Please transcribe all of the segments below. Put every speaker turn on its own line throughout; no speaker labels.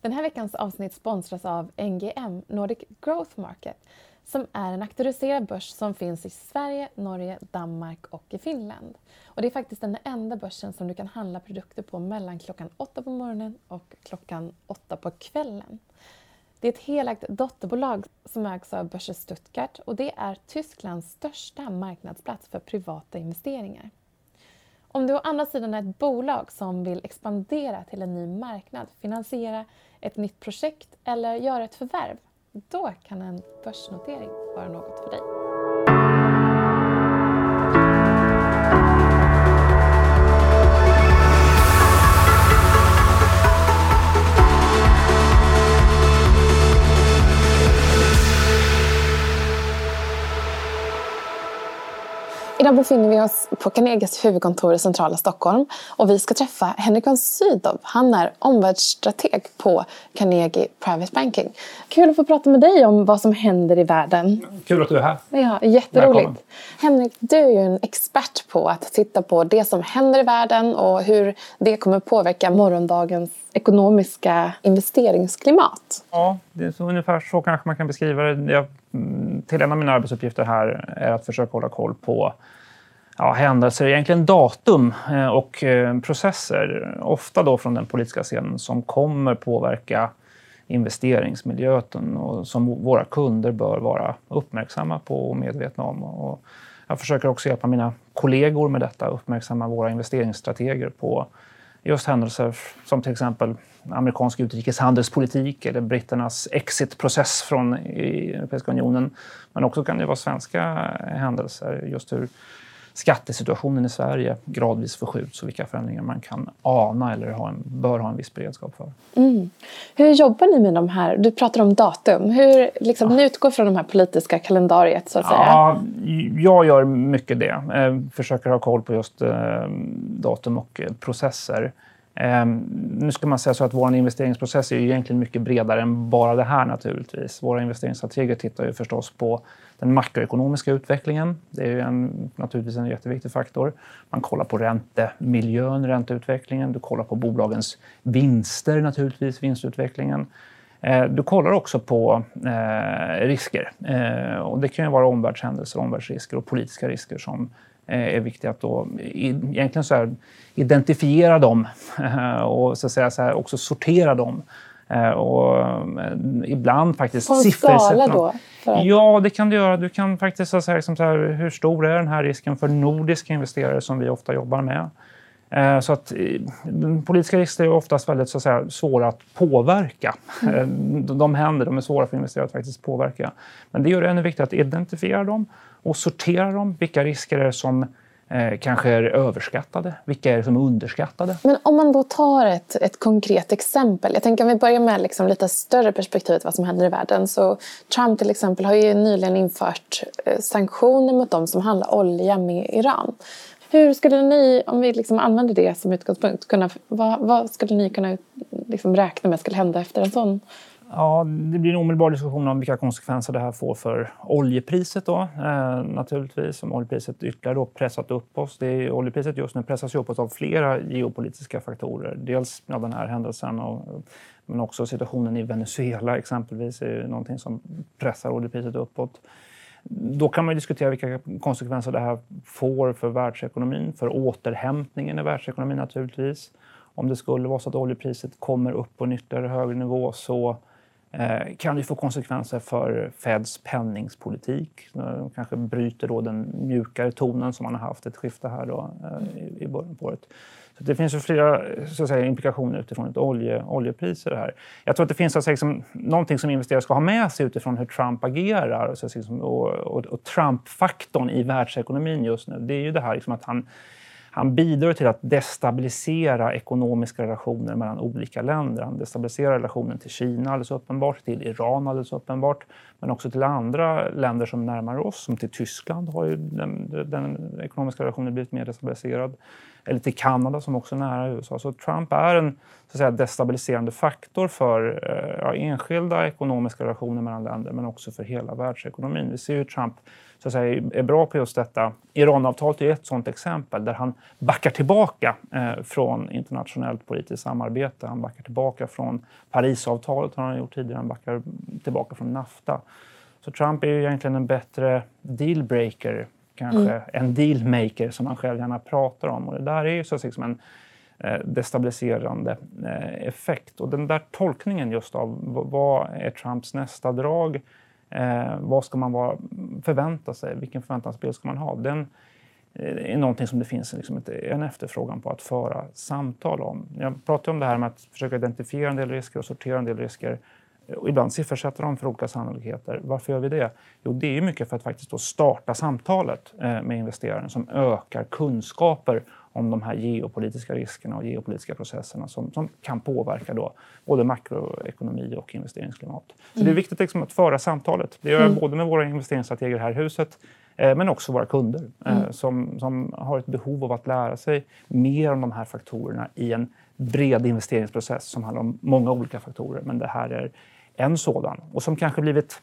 Den här veckans avsnitt sponsras av NGM, Nordic Growth Market, som är en auktoriserad börs som finns i Sverige, Norge, Danmark och i Finland. Och det är faktiskt den enda börsen som du kan handla produkter på mellan klockan 8 på morgonen och klockan 8 på kvällen. Det är ett helägt dotterbolag som ägs av Börse Stuttgart och det är Tysklands största marknadsplats för privata investeringar. Om du å andra sidan är ett bolag som vill expandera till en ny marknad, finansiera ett nytt projekt eller göra ett förvärv, då kan en börsnotering vara något för dig. Idag befinner vi oss på Carnegies huvudkontor i centrala Stockholm och vi ska träffa Henrik von Sydow. Han är omvärldsstrateg på Carnegie Private Banking. Kul att få prata med dig om vad som händer i världen.
Kul att du är här.
Ja, jätteroligt. Välkommen. Henrik, du är ju en expert på att titta på det som händer i världen och hur det kommer påverka morgondagens ekonomiska investeringsklimat.
Ja, det är så, ungefär så kanske man kan beskriva det. Jag, Mm, till en av mina arbetsuppgifter här är att försöka hålla koll på ja, händelser, egentligen datum eh, och eh, processer, ofta då från den politiska scenen, som kommer påverka investeringsmiljön och som våra kunder bör vara uppmärksamma på och medvetna om. Och jag försöker också hjälpa mina kollegor med detta, uppmärksamma våra investeringsstrateger på just händelser som till exempel amerikansk utrikeshandelspolitik eller britternas exitprocess från Europeiska unionen. Men också kan det vara svenska händelser, just hur skattesituationen i Sverige gradvis förskjuts och vilka förändringar man kan ana eller ha en, bör ha en viss beredskap för.
Mm. Hur jobbar ni med de här? Du pratar om datum. Hur liksom, ja. Ni utgår från de här politiska kalendariet så att säga?
Ja, jag gör mycket det. Eh, försöker ha koll på just eh, datum och processer. Ehm, nu ska man säga så att vår investeringsprocess är ju egentligen mycket bredare än bara det här naturligtvis. Våra investeringsstrateger tittar ju förstås på den makroekonomiska utvecklingen. Det är ju en, naturligtvis en jätteviktig faktor. Man kollar på räntemiljön, ränteutvecklingen. Du kollar på bolagens vinster naturligtvis, vinstutvecklingen. Ehm, du kollar också på eh, risker. Eh, och det kan ju vara omvärldshändelser, omvärldsrisker och politiska risker som är viktigt att då egentligen så här, identifiera dem och så att säga, så här, också sortera dem. Eh, och eh, ibland faktiskt
På en skala då?
Ja, det kan du göra. Du kan faktiskt säga liksom så här, hur stor är den här risken för nordiska investerare som vi ofta jobbar med? Så att politiska risker är oftast väldigt så att säga, svåra att påverka. Mm. De händer, de är svåra för investerare att faktiskt påverka. Men det gör det ännu viktigare att identifiera dem och sortera dem. Vilka risker är det som eh, kanske är överskattade? Vilka är det som är underskattade?
Men om man då tar ett, ett konkret exempel. Jag tänker om vi börjar med liksom lite större perspektivet vad som händer i världen. Så Trump till exempel har ju nyligen infört eh, sanktioner mot de som handlar olja med Iran. Hur skulle ni, om vi liksom använder det som utgångspunkt, kunna, vad, vad skulle ni kunna liksom räkna med skulle hända efter en sån
Ja, det blir en omedelbar diskussion om vilka konsekvenser det här får för oljepriset. Då, eh, naturligtvis, om oljepriset ytterligare då pressat upp oss. Det är, oljepriset just nu pressas uppåt av flera geopolitiska faktorer. Dels ja, den här händelsen, och, men också situationen i Venezuela exempelvis är ju någonting som pressar oljepriset uppåt. Då kan man diskutera vilka konsekvenser det här får för världsekonomin, för återhämtningen i världsekonomin naturligtvis. Om det skulle vara så att oljepriset kommer upp på en ytterligare högre nivå så Eh, Eh, kan det få konsekvenser för Feds penningspolitik. De kanske bryter då den mjukare tonen som man har haft ett skifte här då, eh, i början på året. Så det finns ju flera så att säga, implikationer utifrån ett olje, oljepris i det här. Jag tror att det finns alltså, liksom, någonting som investerare ska ha med sig utifrån hur Trump agerar liksom, och, och, och Trump-faktorn i världsekonomin just nu. Det är ju det här liksom, att han han bidrar till att destabilisera ekonomiska relationer mellan olika länder. Han destabiliserar relationen till Kina alldeles uppenbart, till Iran alldeles uppenbart, men också till andra länder som närmar oss, som till Tyskland har ju den, den ekonomiska relationen blivit mer destabiliserad. Eller till Kanada som också är nära USA. Så Trump är en så att säga, destabiliserande faktor för eh, ja, enskilda ekonomiska relationer mellan länder men också för hela världsekonomin. Vi ser hur Trump så att säga, är bra på just detta. Iranavtalet är ett sådant exempel där han backar tillbaka eh, från internationellt politiskt samarbete. Han backar tillbaka från Parisavtalet har han gjort tidigare. Han backar tillbaka från NAFTA. Så Trump är ju egentligen en bättre dealbreaker kanske mm. en dealmaker som han själv gärna pratar om. Och det där är ju så liksom en eh, destabiliserande eh, effekt. Och den där tolkningen just av vad är Trumps nästa drag? Eh, vad ska man vara, förvänta sig? Vilken förväntansbild ska man ha? Den är någonting som det finns liksom en efterfrågan på att föra samtal om. Jag pratade om det här med att försöka identifiera en del risker och sortera en del risker och ibland siffersätta dem för olika sannolikheter. Varför gör vi det? Jo, det är mycket för att faktiskt starta samtalet eh, med investeraren som ökar kunskaper om de här geopolitiska riskerna och geopolitiska processerna som, som kan påverka då både makroekonomi och investeringsklimat. Så mm. det är viktigt liksom att föra samtalet. Det gör jag mm. både med våra investeringsstrateger här i huset eh, men också våra kunder eh, mm. som, som har ett behov av att lära sig mer om de här faktorerna i en bred investeringsprocess som handlar om många olika faktorer. Men det här är en sådan och som kanske blivit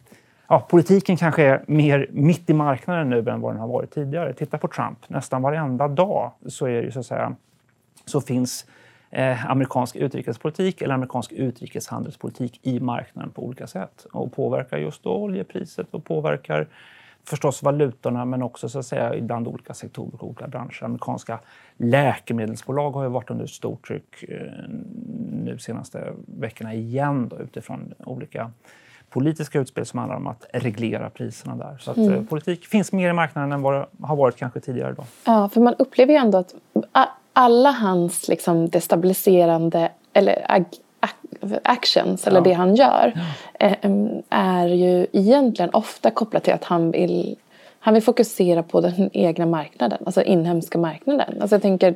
Ja, politiken kanske är mer mitt i marknaden nu än vad den har varit tidigare. Titta på Trump. Nästan varenda dag så, är det så, att säga, så finns eh, amerikansk utrikespolitik eller amerikansk utrikeshandelspolitik i marknaden på olika sätt och påverkar just då oljepriset och påverkar förstås valutorna men också så att säga, ibland olika sektorer och olika branscher. Amerikanska läkemedelsbolag har ju varit under stort tryck eh, nu senaste veckorna igen då, utifrån olika politiska utspel som handlar om att reglera priserna där. Så att mm. Eh, politik finns mer i marknaden än vad det har varit kanske tidigare. Då.
Ja, för man upplever ju ändå att alla hans liksom destabiliserande eller actions, ja. eller det han gör, ja. är ju egentligen ofta kopplat till att han vill han vill fokusera på den egna marknaden, alltså inhemska marknaden. Alltså jag tänker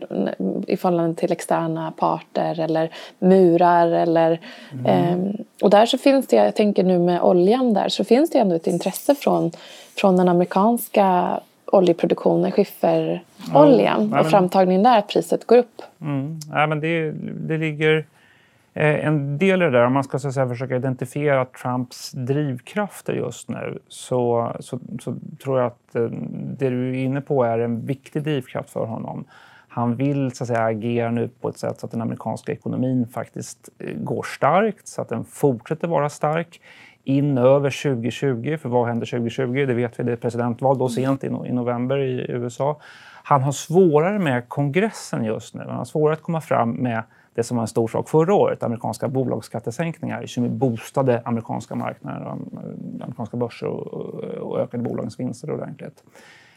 i förhållande till externa parter eller murar eller... Mm. Eh, och där så finns det, jag tänker nu med oljan där, så finns det ändå ett intresse från, från den amerikanska oljeproduktionen, skifferoljan ja, och framtagningen där, att priset går upp.
Mm. Ja, men det, det ligger Eh, Eh, en del i det där, om man ska så att säga, försöka identifiera Trumps drivkrafter just nu så, så, så, tror jag att eh, det du är inne på är en viktig drivkraft för honom. Han vill så att säga, agera nu på ett sätt så att den amerikanska ekonomin faktiskt eh, går starkt, så att den fortsätter vara stark in över 2020. För vad händer 2020? Det vet vi, det är presidentval då sent i november i USA. Han har svårare med kongressen just nu. Han har svårare att komma fram med det som var en stor sak förra året, amerikanska bolagsskattesänkningar som boostade amerikanska marknader, eh, amerikanska börser och, och ökade bolagens vinster ordentligt.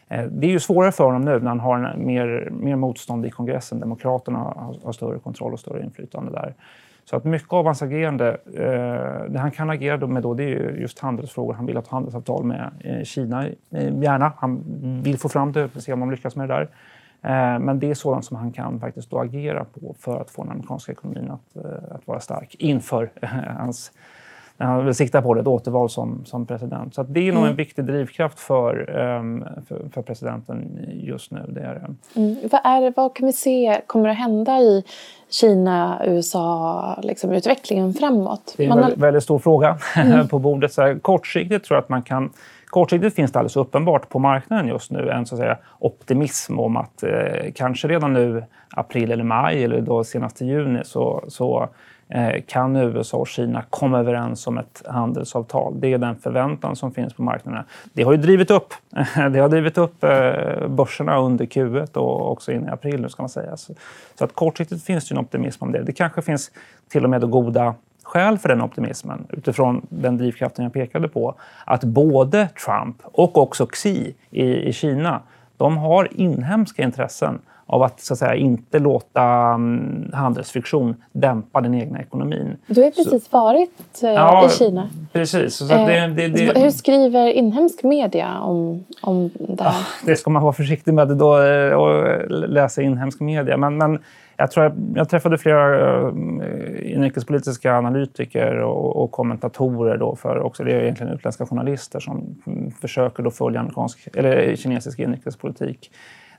Eh, det är ju svårare för honom nu när han har mer, mer motstånd i kongressen. Demokraterna har, har större kontroll och större inflytande där. Så att mycket av hans agerande, eh, det han kan agera med då, det är just handelsfrågor. Han vill ha ett handelsavtal med eh, Kina, gärna. Han vill få fram det, se om de lyckas med det där. Eh, men det är sådant som han kan faktiskt då agera på för att få den amerikanska ekonomin att, att vara stark inför hans när han vill sikta på det, ett återval som, som president. Så det är nog mm. en viktig drivkraft för, um, för, för, presidenten just nu. Det är,
mm. vad, är det, vad kan vi se kommer att hända i Kina, USA, liksom utvecklingen framåt?
Det är en väldigt, väldigt stor fråga mm. på bordet. Så här, kortsiktigt tror jag att man kan Kortsiktigt finns det alldeles uppenbart på marknaden just nu en så att säga, optimism om att eh, kanske redan nu april eller maj eller då senast i juni så, så Eh, kan USA och Kina komma överens om ett handelsavtal. Det är den förväntan som finns på marknaderna. Det har ju drivit upp, det har drivit upp eh, börserna under Q1 och också in i april nu ska man säga. Så, så att kortsiktigt finns det en optimism om det. Det kanske finns till och med goda skäl för den optimismen utifrån den drivkraften jag pekade på. Att både Trump och också Xi i, i Kina, de har inhemska intressen av att, så att säga, inte låta um, handelsfriktion dämpa den egna ekonomin.
Du har precis så, varit uh, ja, i Kina.
Precis.
Så eh, det, det, det, hur skriver inhemsk media om, om det här?
Det ska man vara försiktig med då, eh, och läsa inhemsk media. Men, men jag, tror jag, jag träffade flera uh, inrikespolitiska analytiker och, och, kommentatorer då för också, det är egentligen utländska journalister som försöker då följa amerikansk, eller kinesisk inrikespolitik.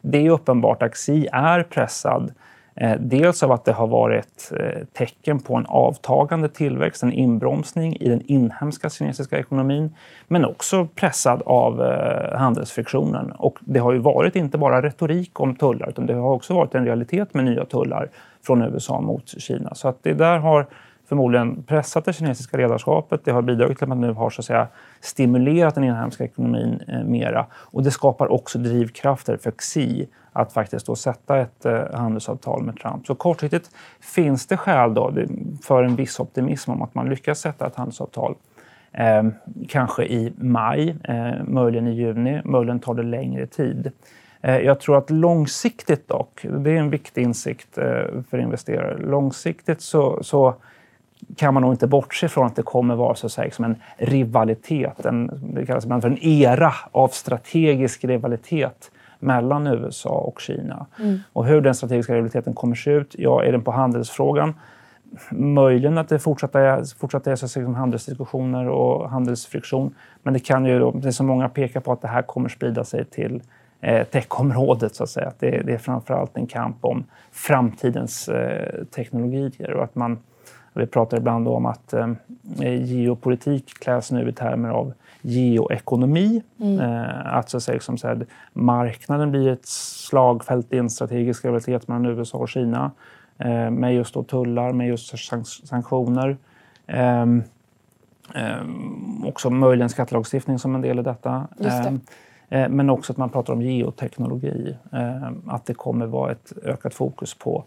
Det är uppenbart att Xi är pressad eh, dels av att det har varit eh, tecken på en avtagande tillväxt, en inbromsning i den inhemska kinesiska ekonomin, men också pressad av eh, handelsfriktionen. Och det har ju varit inte bara retorik om tullar, utan det har också varit en realitet med nya tullar från USA mot Kina. Så att det där har förmodligen pressat det kinesiska ledarskapet. Det har bidragit till att man nu har så att säga, stimulerat den inhemska ekonomin eh, mera. Och det skapar också drivkrafter för Xi att faktiskt då sätta ett eh, handelsavtal med Trump. Så kortsiktigt finns det skäl då för en viss optimism om att man lyckas sätta ett handelsavtal. Eh, kanske i maj, eh, möjligen i juni, möjligen tar det längre tid. Eh, jag tror att långsiktigt dock, det är en viktig insikt eh, för investerare, långsiktigt så, så kan man nog inte bortse från att det kommer vara så att säga, som en rivalitet, en, det kallas ibland för en era av strategisk rivalitet mellan USA och Kina. Mm. Och hur den strategiska rivaliteten kommer se ut, ja, är den på handelsfrågan? Möjligen att det fortsätter, fortsätter är så handelsdiskussioner och handelsfriktion. Men det kan ju, det är så många pekar på att det här kommer sprida sig till eh, techområdet så att säga. Att det, det är framförallt en kamp om framtidens eh, teknologier och att man vi pratar ibland om att eh, geopolitik kläs nu i termer av geoekonomi. Mm. Eh, att så att säga, som så här, marknaden blir ett slagfält i en strategisk rivalitet mellan USA och Kina eh, med just då tullar, med just sanktioner. Eh, också möjligen skattelagstiftning som en del i detta. Ehm, eh, men också att man pratar om geoteknologi. Ehm, att det kommer vara ett ökat fokus på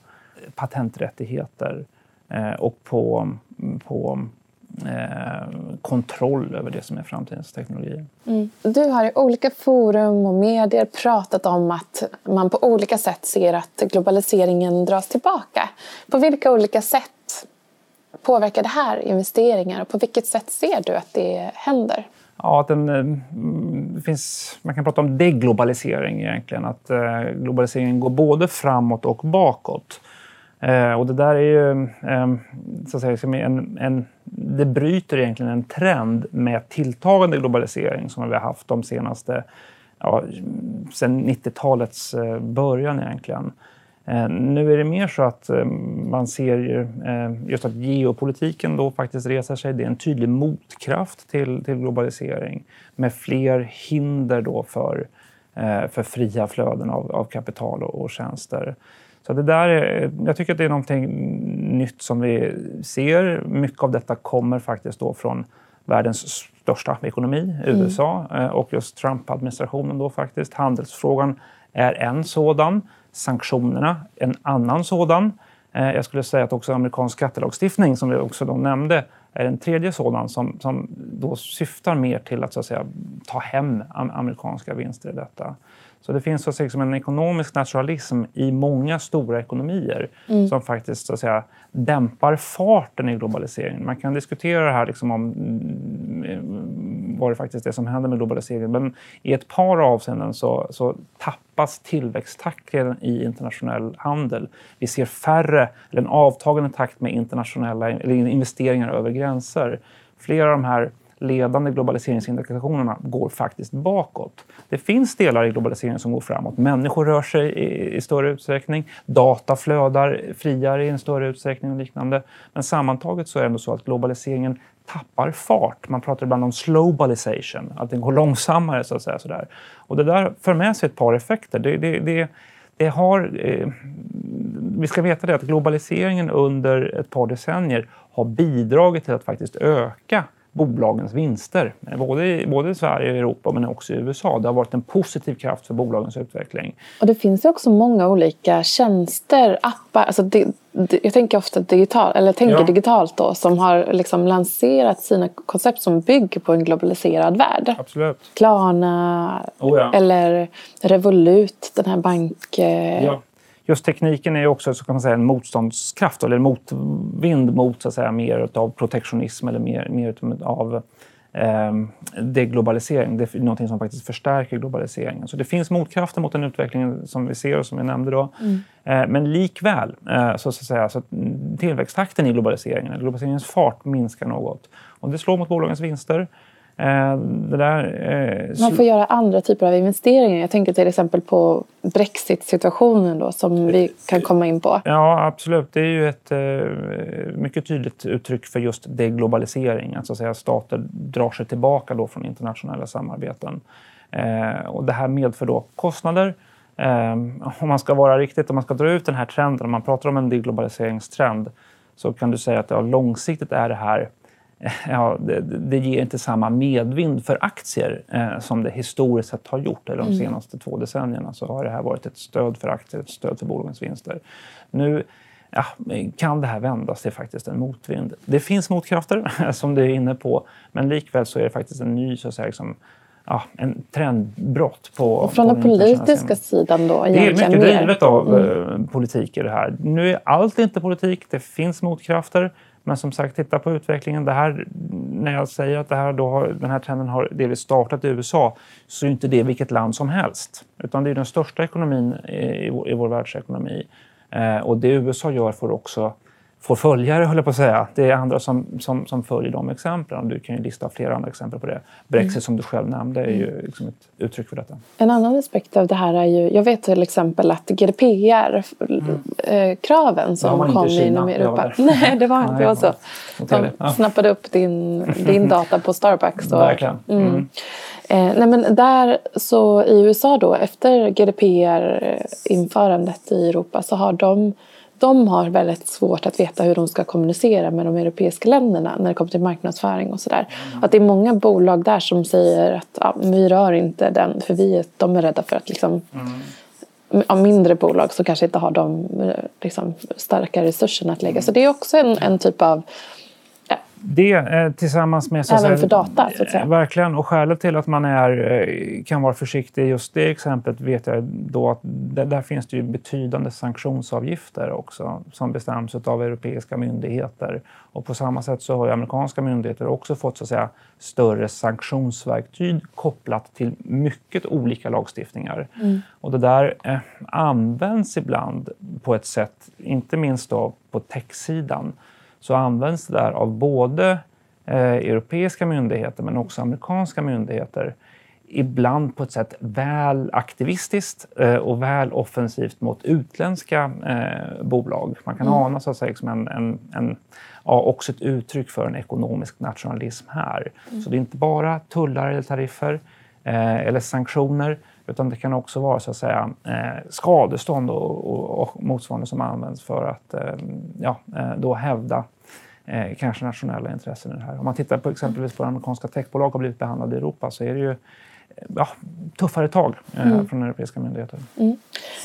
patenträttigheter, och på, på eh, kontroll över det som är framtidens teknologier.
Mm. Du har i olika forum och medier pratat om att man på olika sätt ser att globaliseringen dras tillbaka. På vilka olika sätt påverkar det här investeringar och på vilket sätt ser du att det händer?
Ja, att den, eh, finns, man kan prata om deglobalisering egentligen. Att globaliseringen går både framåt och bakåt. Eh, och det där är ju eh, så att säga, en, en, det bryter egentligen en trend med tilltagande globalisering som vi har haft de senaste, ja, sen 90-talets eh, början egentligen. Eh, nu är det mer så att eh, man ser ju, eh, just att geopolitiken då faktiskt reser sig. Det är en tydlig motkraft till, till globalisering med fler hinder då för, för fria flöden av, av kapital och, och tjänster. Så det där är, jag tycker att det är någonting nytt som vi ser. Mycket av detta kommer faktiskt då från världens största ekonomi, USA, mm. och just Trump-administrationen då faktiskt. Handelsfrågan är en sådan, sanktionerna en annan sådan. Eh, jag skulle säga att också amerikansk skattelagstiftning, som vi också då nämnde, är en tredje sådan som, som då syftar mer till att, så att säga, ta hem amerikanska vinster i detta. Så det finns så att säga, en ekonomisk naturalism i många stora ekonomier mm. som faktiskt så att säga, dämpar farten i globaliseringen. Man kan diskutera det här liksom om mm, vad det faktiskt är som händer med globaliseringen. Men i ett par avseenden så, så tappas tillväxttakten i internationell handel. Vi ser färre, eller en avtagande takt med internationella eller investeringar över gränser. Flera av de här ledande globaliseringsindikationerna går faktiskt bakåt. Det finns delar i globaliseringen som går framåt. Människor rör sig i, i större utsträckning. Data flödar friare i en större utsträckning och liknande. Men sammantaget så är det ändå så att globaliseringen tappar fart. Man pratar ibland om slowbalization, att den går långsammare. så att säga. Sådär. Och det där för med sig ett par effekter. Det, det, det, det har, eh, vi ska veta det att globaliseringen under ett par decennier har bidragit till att faktiskt öka bolagens vinster. Både i, både i Sverige och Europa men också i USA. Det har varit en positiv kraft för bolagens utveckling.
Och det finns också många olika tjänster, appar. Alltså det, det, jag tänker ofta digital, eller tänker ja. digitalt då, som har liksom lanserat sina koncept som bygger på en globaliserad värld.
Absolut.
Klarna oh ja. eller Revolut, den här bank...
Eh, ja just tekniken är också så kan man säga, en motståndskraft eller motvind mot så att säga, mer av protektionism eller mer, mer av eh, deglobalisering. Det är något som faktiskt förstärker globaliseringen. Så det finns motkrafter mot den utvecklingen som vi ser och som jag nämnde då. Mm. Eh, men likväl, eh, så, så, att säga, så att tillväxttakten i globaliseringen, globaliseringens fart minskar något. Och det slår mot bolagens vinster. Eh, där,
eh, Man får göra andra typer av investeringar. Jag tänker till exempel på Brexit-situationen då, som vi kan komma in på.
Ja, absolut. Det är ju ett eh, mycket tydligt uttryck för just deglobalisering. Att, så att säga, stater drar sig tillbaka då från internationella samarbeten. Eh, och det här medför då kostnader. Eh, om man ska vara riktigt, om man ska dra ut den här trenden, om man pratar om en deglobaliseringstrend, så kan du säga att ja, långsiktigt är det här ja, det, det, ger inte samma medvind för aktier eh, som det historiskt sett har gjort. Eller de mm. senaste två decennierna så har det här varit ett stöd för aktier, ett stöd för bolagens vinster. Nu ja, kan det här vändas till faktiskt en motvind. Det finns motkrafter, som du är inne på, men likväl så är det faktiskt en ny så att säga, liksom, ja, en trendbrott. På,
och från
på
den politiska sidan då?
Det är mycket mer. drivet av mm. Eh, politik i det här. Nu är allt inte politik, det finns motkrafter. Men som sagt, titta på utvecklingen. Det här, när jag säger att det här då den här trenden har delvis startat i USA så är inte det vilket land som helst. Utan det är den största ekonomin i, vår, i vår världsekonomi. Eh, och det USA gör får också får följare, höll jag på att säga. Det är andra som, som, som följer de exemplen. Du kan ju lista flera andra exempel på det. Brexit mm. som du själv nämnde är ju liksom ett uttryck för detta.
En annan aspekt av det här är ju, jag vet till exempel att GDPR-kraven mm. som kom inom Europa. Nej, det var inte så. De snappade upp din, din data på Starbucks.
Och, Verkligen. Mm.
Mm. Eh, nej men där så i USA då efter GDPR-införandet i Europa så har de de har väldigt svårt att veta hur de ska kommunicera med de europeiska länderna när det kommer till marknadsföring och sådär. Mm. Att det är många bolag där som säger att ja, vi rör inte den för vi, de är rädda för att liksom mm. mindre bolag som kanske inte har de liksom, starka resurserna att lägga. Mm. Så det är också en, en typ av
det eh, tillsammans med...
Så Även säga, för data, så att säga.
Verkligen. Och skälet till att man är, eh, kan vara försiktig i just det exemplet vet jag då att där, finns det ju betydande sanktionsavgifter också som bestäms av europeiska myndigheter. Och på samma sätt så har ju amerikanska myndigheter också fått så att säga, större sanktionsverktyg kopplat till mycket olika lagstiftningar. Mm. Och det där eh, används ibland på ett sätt, inte minst då på techsidan, så används det där av både eh, europeiska myndigheter men också amerikanska myndigheter ibland på ett sätt väl aktivistiskt eh, och väl offensivt mot utländska eh, bolag. Man kan mm. ana så att säga, liksom en, en, en, ja, också ett uttryck för en ekonomisk nationalism här. Mm. Så det är inte bara tullar eller tariffer eh, eller sanktioner utan det kan också vara så att säga, eh, skadestånd och, och, och motsvarande som används för att eh, ja, eh, då hävda eh, kanske nationella intressen i det här. Om man tittar på exempelvis på hur amerikanska techbolag har blivit behandlade i Europa så är det ju ja, tuffare tag eh, mm. från europeiska myndigheter.
Mm.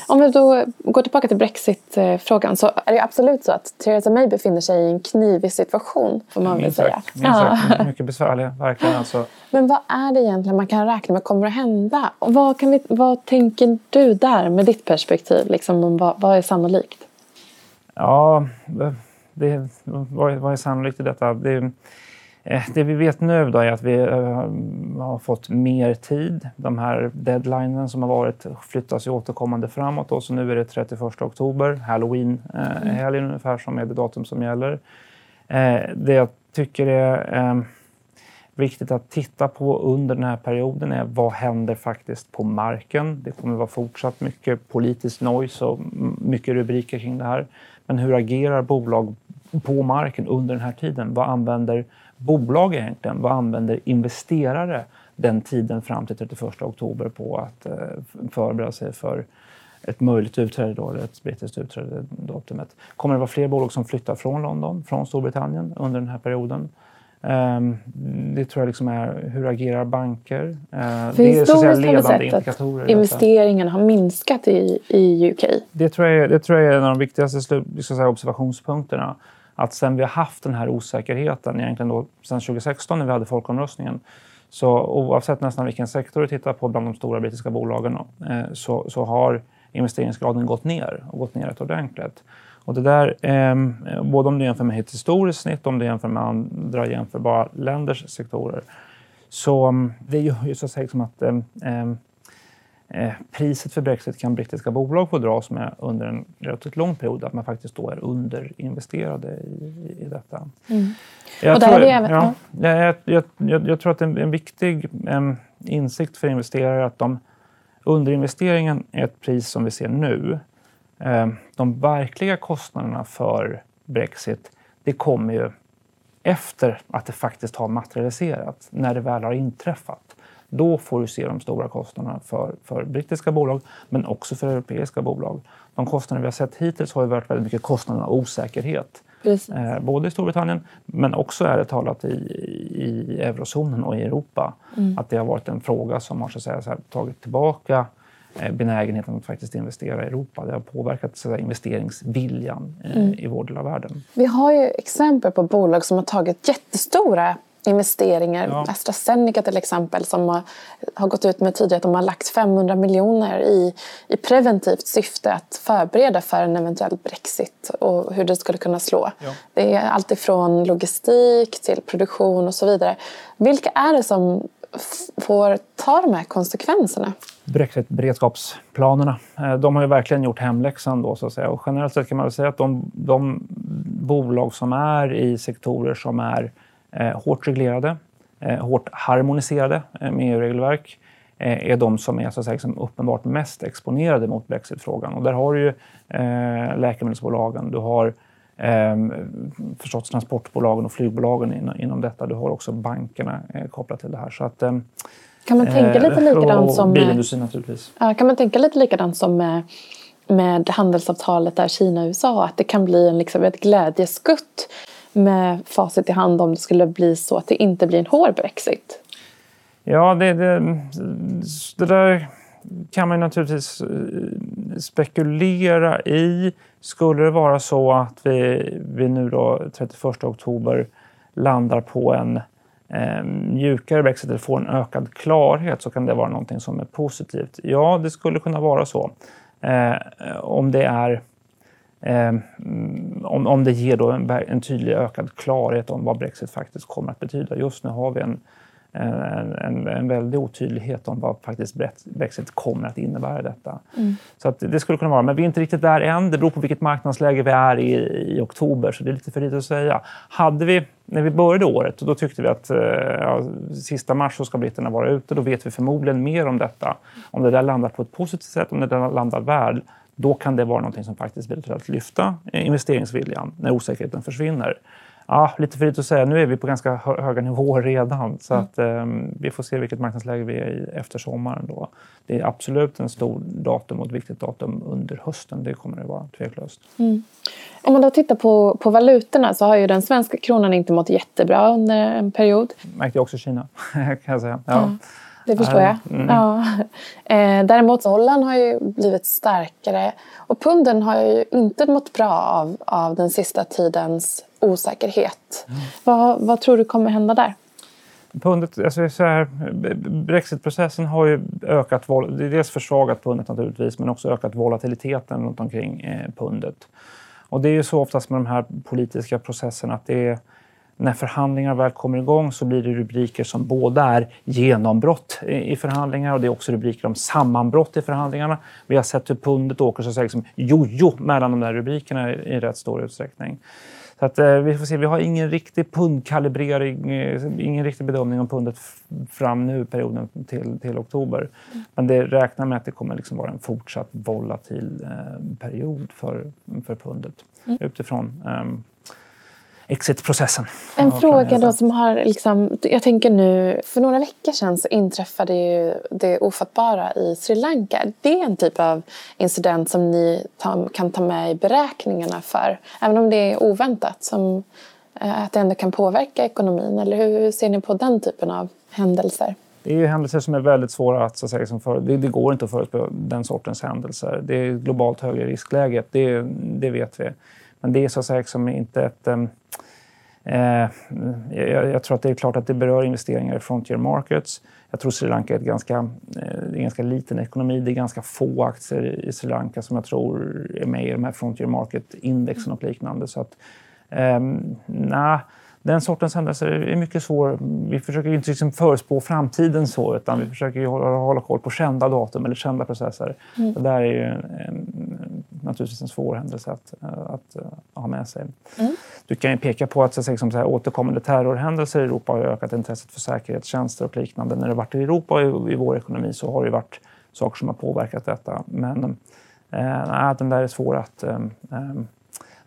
Om vi då går tillbaka till Brexit-frågan så är det absolut så att Theresa May befinner sig i en knivig situation får man väl säga.
Ja. Mycket besvärlig, verkligen. Alltså.
Men vad är det egentligen man kan räkna med kommer att hända? Och vad, kan vi, vad tänker du där med ditt perspektiv? Liksom, vad, vad är sannolikt?
Ja, det, vad, vad är sannolikt i detta? Det, Eh, det vi vet nu då är att vi eh, har fått mer tid. De här deadlinen som har varit flyttas ju återkommande framåt. Då, så nu är det 31 oktober, halloween-helgen mm. ungefär, som är det datum som gäller. Eh, det jag tycker är viktigt att titta på under den här perioden är vad händer faktiskt på marken? Det kommer vara fortsatt mycket politisk noise och mycket rubriker kring det här. Men hur agerar bolag på marken under den här tiden? Vad använder bolag egentligen? Vad använder investerare den tiden fram till 31 oktober på att eh, förbereda sig för ett möjligt utträde, då, eller ett brittiskt utträde. Datumet. Kommer det vara fler bolag som flyttar från London, från Storbritannien under den här perioden? Um, det tror jag liksom är hur agerar banker?
För det är så att säga, ledande indikatorer. Att investeringarna har minskat i, i UK.
Det tror, jag, det tror jag är en av de viktigaste liksom, observationspunkterna att sen vi har haft den här osäkerheten, egentligen då sen 2016 när vi hade folkomröstningen, så oavsett nästan vilken sektor du tittar på bland de stora brittiska bolagen eh, så, så har investeringsgraden gått ner och gått ner rätt ordentligt. Och det där, eh, både om du jämför med ett historiskt snitt, om du jämför med andra jämförbara länders sektorer, så ehm, det gör ju så att säga som att eh, priset för Brexit kan brittiska bolag få dras med under en relativt lång period, att man faktiskt då är underinvesterade i, i detta. Mm. Jag, tror, ja, jag, jag, jag, jag, tror att en, en viktig en insikt för investerare är att de, underinvesteringen är ett pris som vi ser nu. Eh, de verkliga kostnaderna för Brexit, det kommer ju efter att det faktiskt har materialiserat, när det väl har inträffat. Då får du se de stora kostnaderna för, för brittiska bolag, men också för europeiska bolag. De kostnader vi har sett hittills har ju varit väldigt mycket kostnader av osäkerhet. Eh, både i Storbritannien, men också ärligt talat i, i eurozonen och i Europa. Mm. Att det har varit en fråga som har så säga, så här, tagit tillbaka Eh, benägenheten att faktiskt investera i Europa. Det har påverkat så investeringsviljan eh, mm. i vår del av världen.
Vi har ju exempel på bolag som har tagit jättestora investeringar. Ja. AstraZeneca till exempel som har, har gått ut med tidigare att de har lagt 500 miljoner i, i preventivt syfte att förbereda för en eventuell Brexit och hur det skulle kunna slå. Ja. Det är allt ifrån logistik till produktion och så vidare. Vilka är det som får ta de här konsekvenserna?
Brexit-beredskapsplanerna. Eh, de har ju verkligen gjort hemläxan. Då, så att säga. Och generellt sett kan man väl säga att de, de bolag som är i sektorer som är hårt reglerade, eh, hårt harmoniserade eh, med EU-regelverk eh, är de som är så att säga, liksom uppenbart mest exponerade mot Brexit-frågan. Och där har du ju eh, läkemedelsbolagen, du har eh, förstås transportbolagen och flygbolagen inom, inom detta. Du har också bankerna eh, kopplat till det här. Så att, eh,
kan man tänka lite eh, likadant som...
Bilindustrin naturligtvis.
Kan man tänka lite likadant som med, med handelsavtalet där Kina och USA? Att det kan bli en, liksom, ett glädjeskutt med facit i hand om det skulle bli så att det inte blir en hård Brexit?
Ja, det, det, det där kan man naturligtvis eh, spekulera i. Skulle det vara så att vi, vi nu då 31 oktober landar på en eh, mjukare Brexit eller får en ökad klarhet så kan det vara någonting som är positivt. Ja, det skulle kunna vara så. Eh, om det är eh, om, om det ger då en, en tydlig ökad klarhet om vad Brexit faktiskt kommer att betyda. Just nu har vi en en, en, en väldig otydlighet om vad faktiskt Brexit kommer att innebära detta. Mm. Så att det skulle kunna vara, men vi är inte riktigt där än. Det beror på vilket marknadsläge vi är i i oktober, så det är lite för lite att säga. Hade vi, när vi började året, då tyckte vi att eh, ja, sista mars så ska britterna vara ute. Då vet vi förmodligen mer om detta. Om det där landar på ett positivt sätt, om det där landar väl, då kan det vara något som faktiskt bidrar till att lyfta investeringsviljan när osäkerheten försvinner. Ja, lite för att säga. Nu är vi på ganska höga nivåer redan. Så mm. att, um, vi får se vilket marknadsläge vi är i efter sommaren. Då. Det är absolut en stor datum och ett viktigt datum under hösten. Det kommer det vara tveklöst. Mm.
Om man då tittar på, på valutorna så har ju den svenska kronan inte mått jättebra under en period.
märkte jag också i Kina, kan jag säga. Ja.
ja det förstår jag. Mm. Ja. Eh, däremot dollarn har ju blivit starkare och punden har ju inte mått bra av, av den sista tidens osäkerhet. Mm. Vad, vad tror du kommer hända där?
Pundet, alltså så här, Brexitprocessen har ju ökat, dels försvagat pundet naturligtvis, men också ökat volatiliteten runt omkring eh, pundet. Och det är ju så oftast med de här politiska processerna att det är när förhandlingar väl kommer igång så blir det rubriker som både är genombrott i förhandlingar och det är också rubriker om sammanbrott i förhandlingarna. Vi har sett hur pundet åker så att säga, liksom jojo mellan de där rubrikerna i, rätt stor utsträckning. Så att, eh, vi får se. Vi har ingen riktig pundkalibrering, eh, ingen riktig bedömning om pundet fram nu perioden till, till oktober. Men det räknar med att det kommer liksom vara en fortsatt volatil eh, period för, för pundet mm. utifrån um, exitprocessen.
En fråga då som har liksom, jag tänker nu, för några veckor sedan så inträffade ju det ofattbara i Sri Lanka. Det är en typ av incident som ni ta, kan ta med i beräkningarna för, även om det är oväntat, som eh, att det ändå kan påverka ekonomin. Eller hur ser ni på den typen av händelser?
Det är ju händelser som är väldigt svåra att, så att säga, liksom för, det, det, går inte att förutspå den sortens händelser. Det är globalt högre riskläge, det, det vet vi. Men det är så att säga liksom inte ett... Ehm, eh, jag, jag, tror att det är klart att det berör investeringar i frontier markets. Jag tror Sri Lanka är, ett ganska, eh, en ganska liten ekonomi. Det är ganska få aktier i Sri Lanka som jag tror är med i de här frontier market-indexen och liknande. Så att, eh, nah, den sortens händelser är mycket svår. Vi försöker inte liksom förespå framtiden så, utan vi försöker hålla, hålla koll på kända datum eller kända processer. Mm. Det där är ju en, en, naturligtvis en svår händelse att, att, att ha med sig. Mm. Du kan ju peka på att så, liksom, så här, återkommande terrorhändelser i Europa har ökat intresset för säkerhetstjänster och liknande. När det varit i Europa och i, i vår ekonomi så har det varit saker som har påverkat detta. Men eh, den där är svår att eh, eh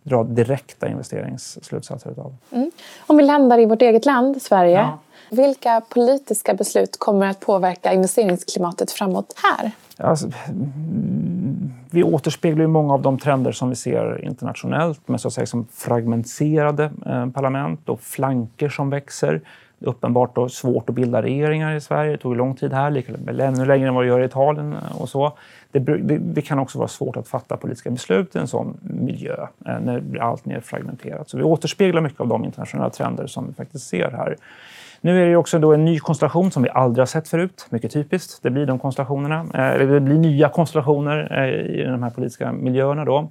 dra direkta investeringsslutsatser utav. Mm.
Om vi landar i vårt eget land, Sverige. Ja. Vilka politiska beslut kommer att påverka investeringsklimatet framåt här?
Alltså, mm, vi återspeglar ju många av de trender som vi ser internationellt med så att säga som fragmenterade eh, parlament och flanker som växer uppenbart då svårt att bilda regeringar i Sverige. Det tog lång tid här, lika, ännu längre än vad det gör i Italien eh, och så. Det, det, det, kan också vara svårt att fatta politiska beslut i en sån miljö eh, när det blir allt mer fragmenterat. Så vi återspeglar mycket av de internationella trender som vi faktiskt ser här. Nu är det också då en ny konstellation som vi aldrig har sett förut. Mycket typiskt. Det blir de konstellationerna. Eh, det blir nya konstellationer eh, i de här politiska miljöerna. Då.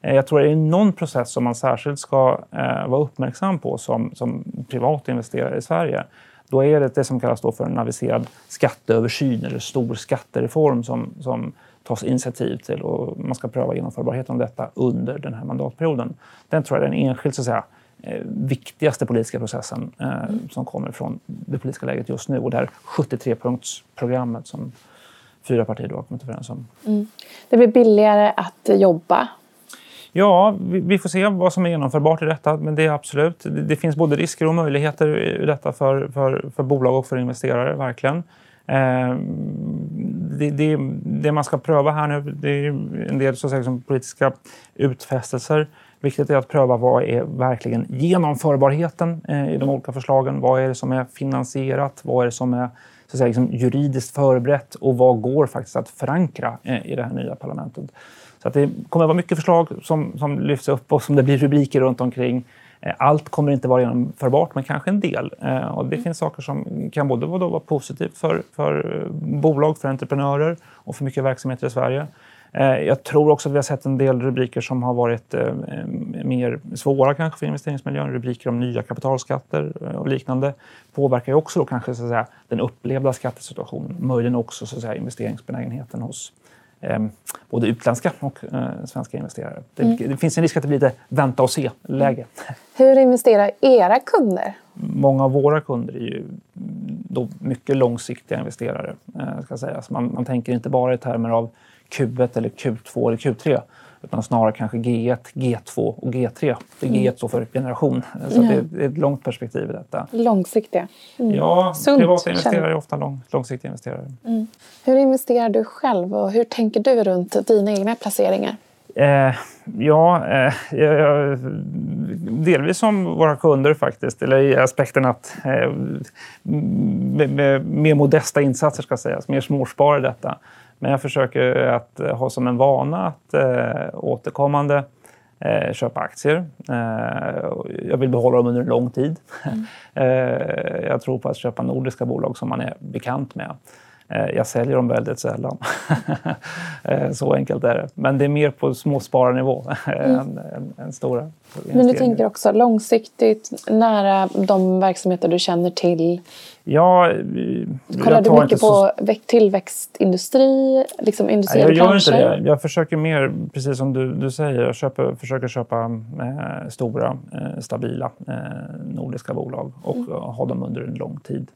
Eh, jag tror att det är någon process som man särskilt ska eh, vara uppmärksam på som, som privat investerare i Sverige. Då är det det som kallas då för en aviserad skatteöversyn eller stor skattereform som, som tas initiativ till och man ska pröva genomförbarheten av detta under den här mandatperioden. Den tror jag är den enskilt så att säga, viktigaste politiska processen eh, mm. som kommer från det politiska läget just nu och det här 73-punktsprogrammet som fyra partier då har kommit överens om. Mm.
Det blir billigare att jobba
Ja, vi, får se vad som är genomförbart i detta, men det är absolut. Det, finns både risker och möjligheter i detta för, för, för bolag och för investerare, verkligen. Eh, det, det, det, man ska pröva här nu, det är en del så att säga, som politiska utfästelser. Viktigt är att pröva vad är verkligen genomförbarheten eh, i de olika förslagen. Vad är det som är finansierat? Vad är det som är så att säga, liksom juridiskt förberett? Och vad går faktiskt att förankra eh, i det här nya parlamentet? Så att det kommer att vara mycket förslag som, som lyfts upp och som det blir rubriker runt omkring. Eh, allt kommer inte vara genomförbart, men kanske en del. Och det mm. finns saker som kan både vara positivt för, för bolag, för entreprenörer och för mycket verksamheter i Sverige. Jag tror också att vi har sett en del rubriker som har varit mer svåra kanske för investeringsmiljön. Rubriker om nya kapitalskatter och liknande påverkar ju också då kanske så att säga, den upplevda skattesituationen. Möjligen också så att säga, investeringsbenägenheten hos, eh, både utländska och eh, svenska investerare. Det, mm. det, finns en risk att det blir lite vänta och se-läge. Mm.
Hur investerar era kunder?
Många av våra kunder är ju då mycket långsiktiga investerare. Eh, ska sägas. Man, man tänker inte bara i termer av Q1 eller Q2 eller Q3 utan snarare kanske G1, G2 och G3. Det G1 står för generation, så ja. det är ett långt perspektiv i detta.
Långsiktiga.
Mm. Ja, Sunt, privata investerare är ofta lång, långsiktiga investerare. Mm.
Hur investerar du själv och hur tänker du runt dina egna placeringar?
Eh, ja, eh, jag, delvis som våra kunder faktiskt, eller i aspekten att eh, med, med, med modesta insatser ska sägas, mer småspara i detta. Men jag försöker att eh, ha som en vana att eh, återkommande eh, köpa aktier. Eh, jag vill behålla dem under en lång tid. Mm. Eh, jag tror på att köpa nordiska bolag som man är bekant med. Eh, jag säljer dem väldigt sällan. Eh, så enkelt är det. Men det är mer på småspararnivå mm. än, än, än stora.
Men du tänker också långsiktigt, nära de verksamheter du känner till?
Ja,
Kollar du mycket på tillväxtindustri, liksom industriella
Jag gör inte det. Jag försöker mer, precis som du, du säger, jag köper, försöker köpa eh, stora, eh, stabila eh, nordiska bolag och mm. ha dem under en lång tid.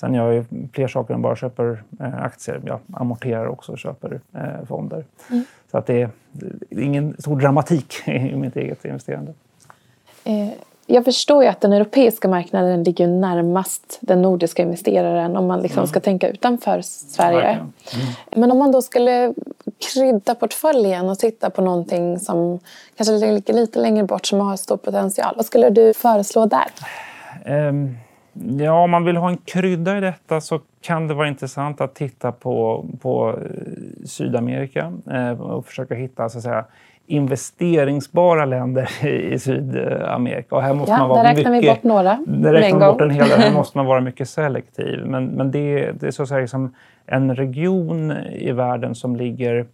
Sen gör jag fler saker än bara köper eh, aktier. Jag amorterar också och köper eh, fonder. Mm. Så att det är, det är ingen stor dramatik i mitt eget investerande.
Eh, jag förstår ju att den europeiska marknaden ligger närmast den nordiska investeraren om man liksom mm. ska tänka utanför Sverige. Mm. Men om man då skulle krydda portföljen och titta på någonting som kanske ligger lite längre bort som har stor potential. Vad skulle du föreslå där? Um
Ja, om man vill ha en krydda i detta så kan det vara intressant att titta på, på eh, Sydamerika eh, och försöka hitta så att säga, investeringsbara länder i Sydamerika.
Och här måste ja, man vara där räknar mycket, vi bort några
där räknar man bort en hel del. Här måste man vara mycket selektiv. Men, men det, det är så att säga liksom en region i världen som ligger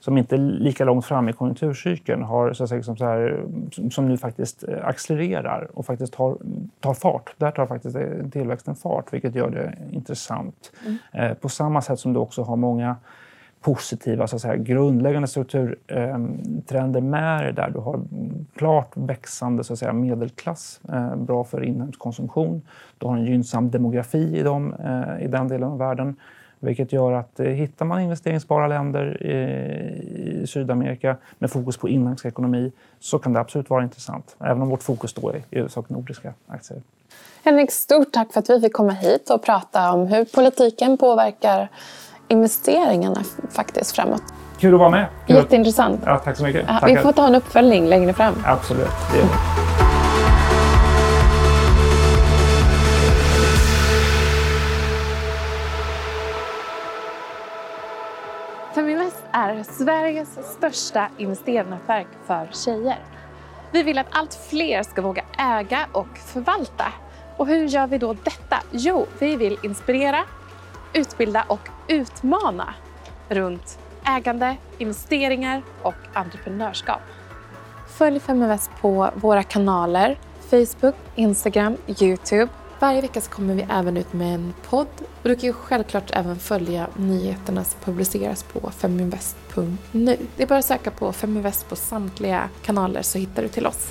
som inte är lika långt fram i konjunkturcykeln har, så att säga, liksom så här, som nu faktiskt accelererar och faktiskt tar, tar fart. Där tar faktiskt tillväxten fart, vilket gör det intressant. Mm. På samma sätt som du också har många positiva så att säga, grundläggande strukturtrender med det där. Du har klart växande så att säga, medelklass, eh, bra för inhemsk konsumtion. Du har en gynnsam demografi i, dem, eh, i den delen av världen. Vilket gör att eh, hittar man investeringsbara länder i, Sydamerika med fokus på inhemsk ekonomi så kan det absolut vara intressant. Även om vårt fokus då är i huvudsak nordiska aktier.
Henrik, stort tack för att vi fick komma hit och prata om hur politiken påverkar investeringarna faktiskt framåt.
Kul att vara med.
Kul. Jätteintressant.
Ja, tack så mycket.
Ja, vi får ta en uppföljning längre fram.
Absolut, det gör vi.
Är Sveriges största investeringsnätverk för tjejer. Vi vill att allt fler ska våga äga och förvalta. Och hur gör vi då detta? Jo, vi vill inspirera, utbilda och utmana runt ägande, investeringar och entreprenörskap. Följ Feminvest på våra kanaler Facebook, Instagram, Youtube. Varje vecka så kommer vi även ut med en podd och du kan ju självklart även följa nyheterna som publiceras på Feminvest www.feminvest.nu. Det är bara att söka på Feminvest på samtliga kanaler så hittar du till oss.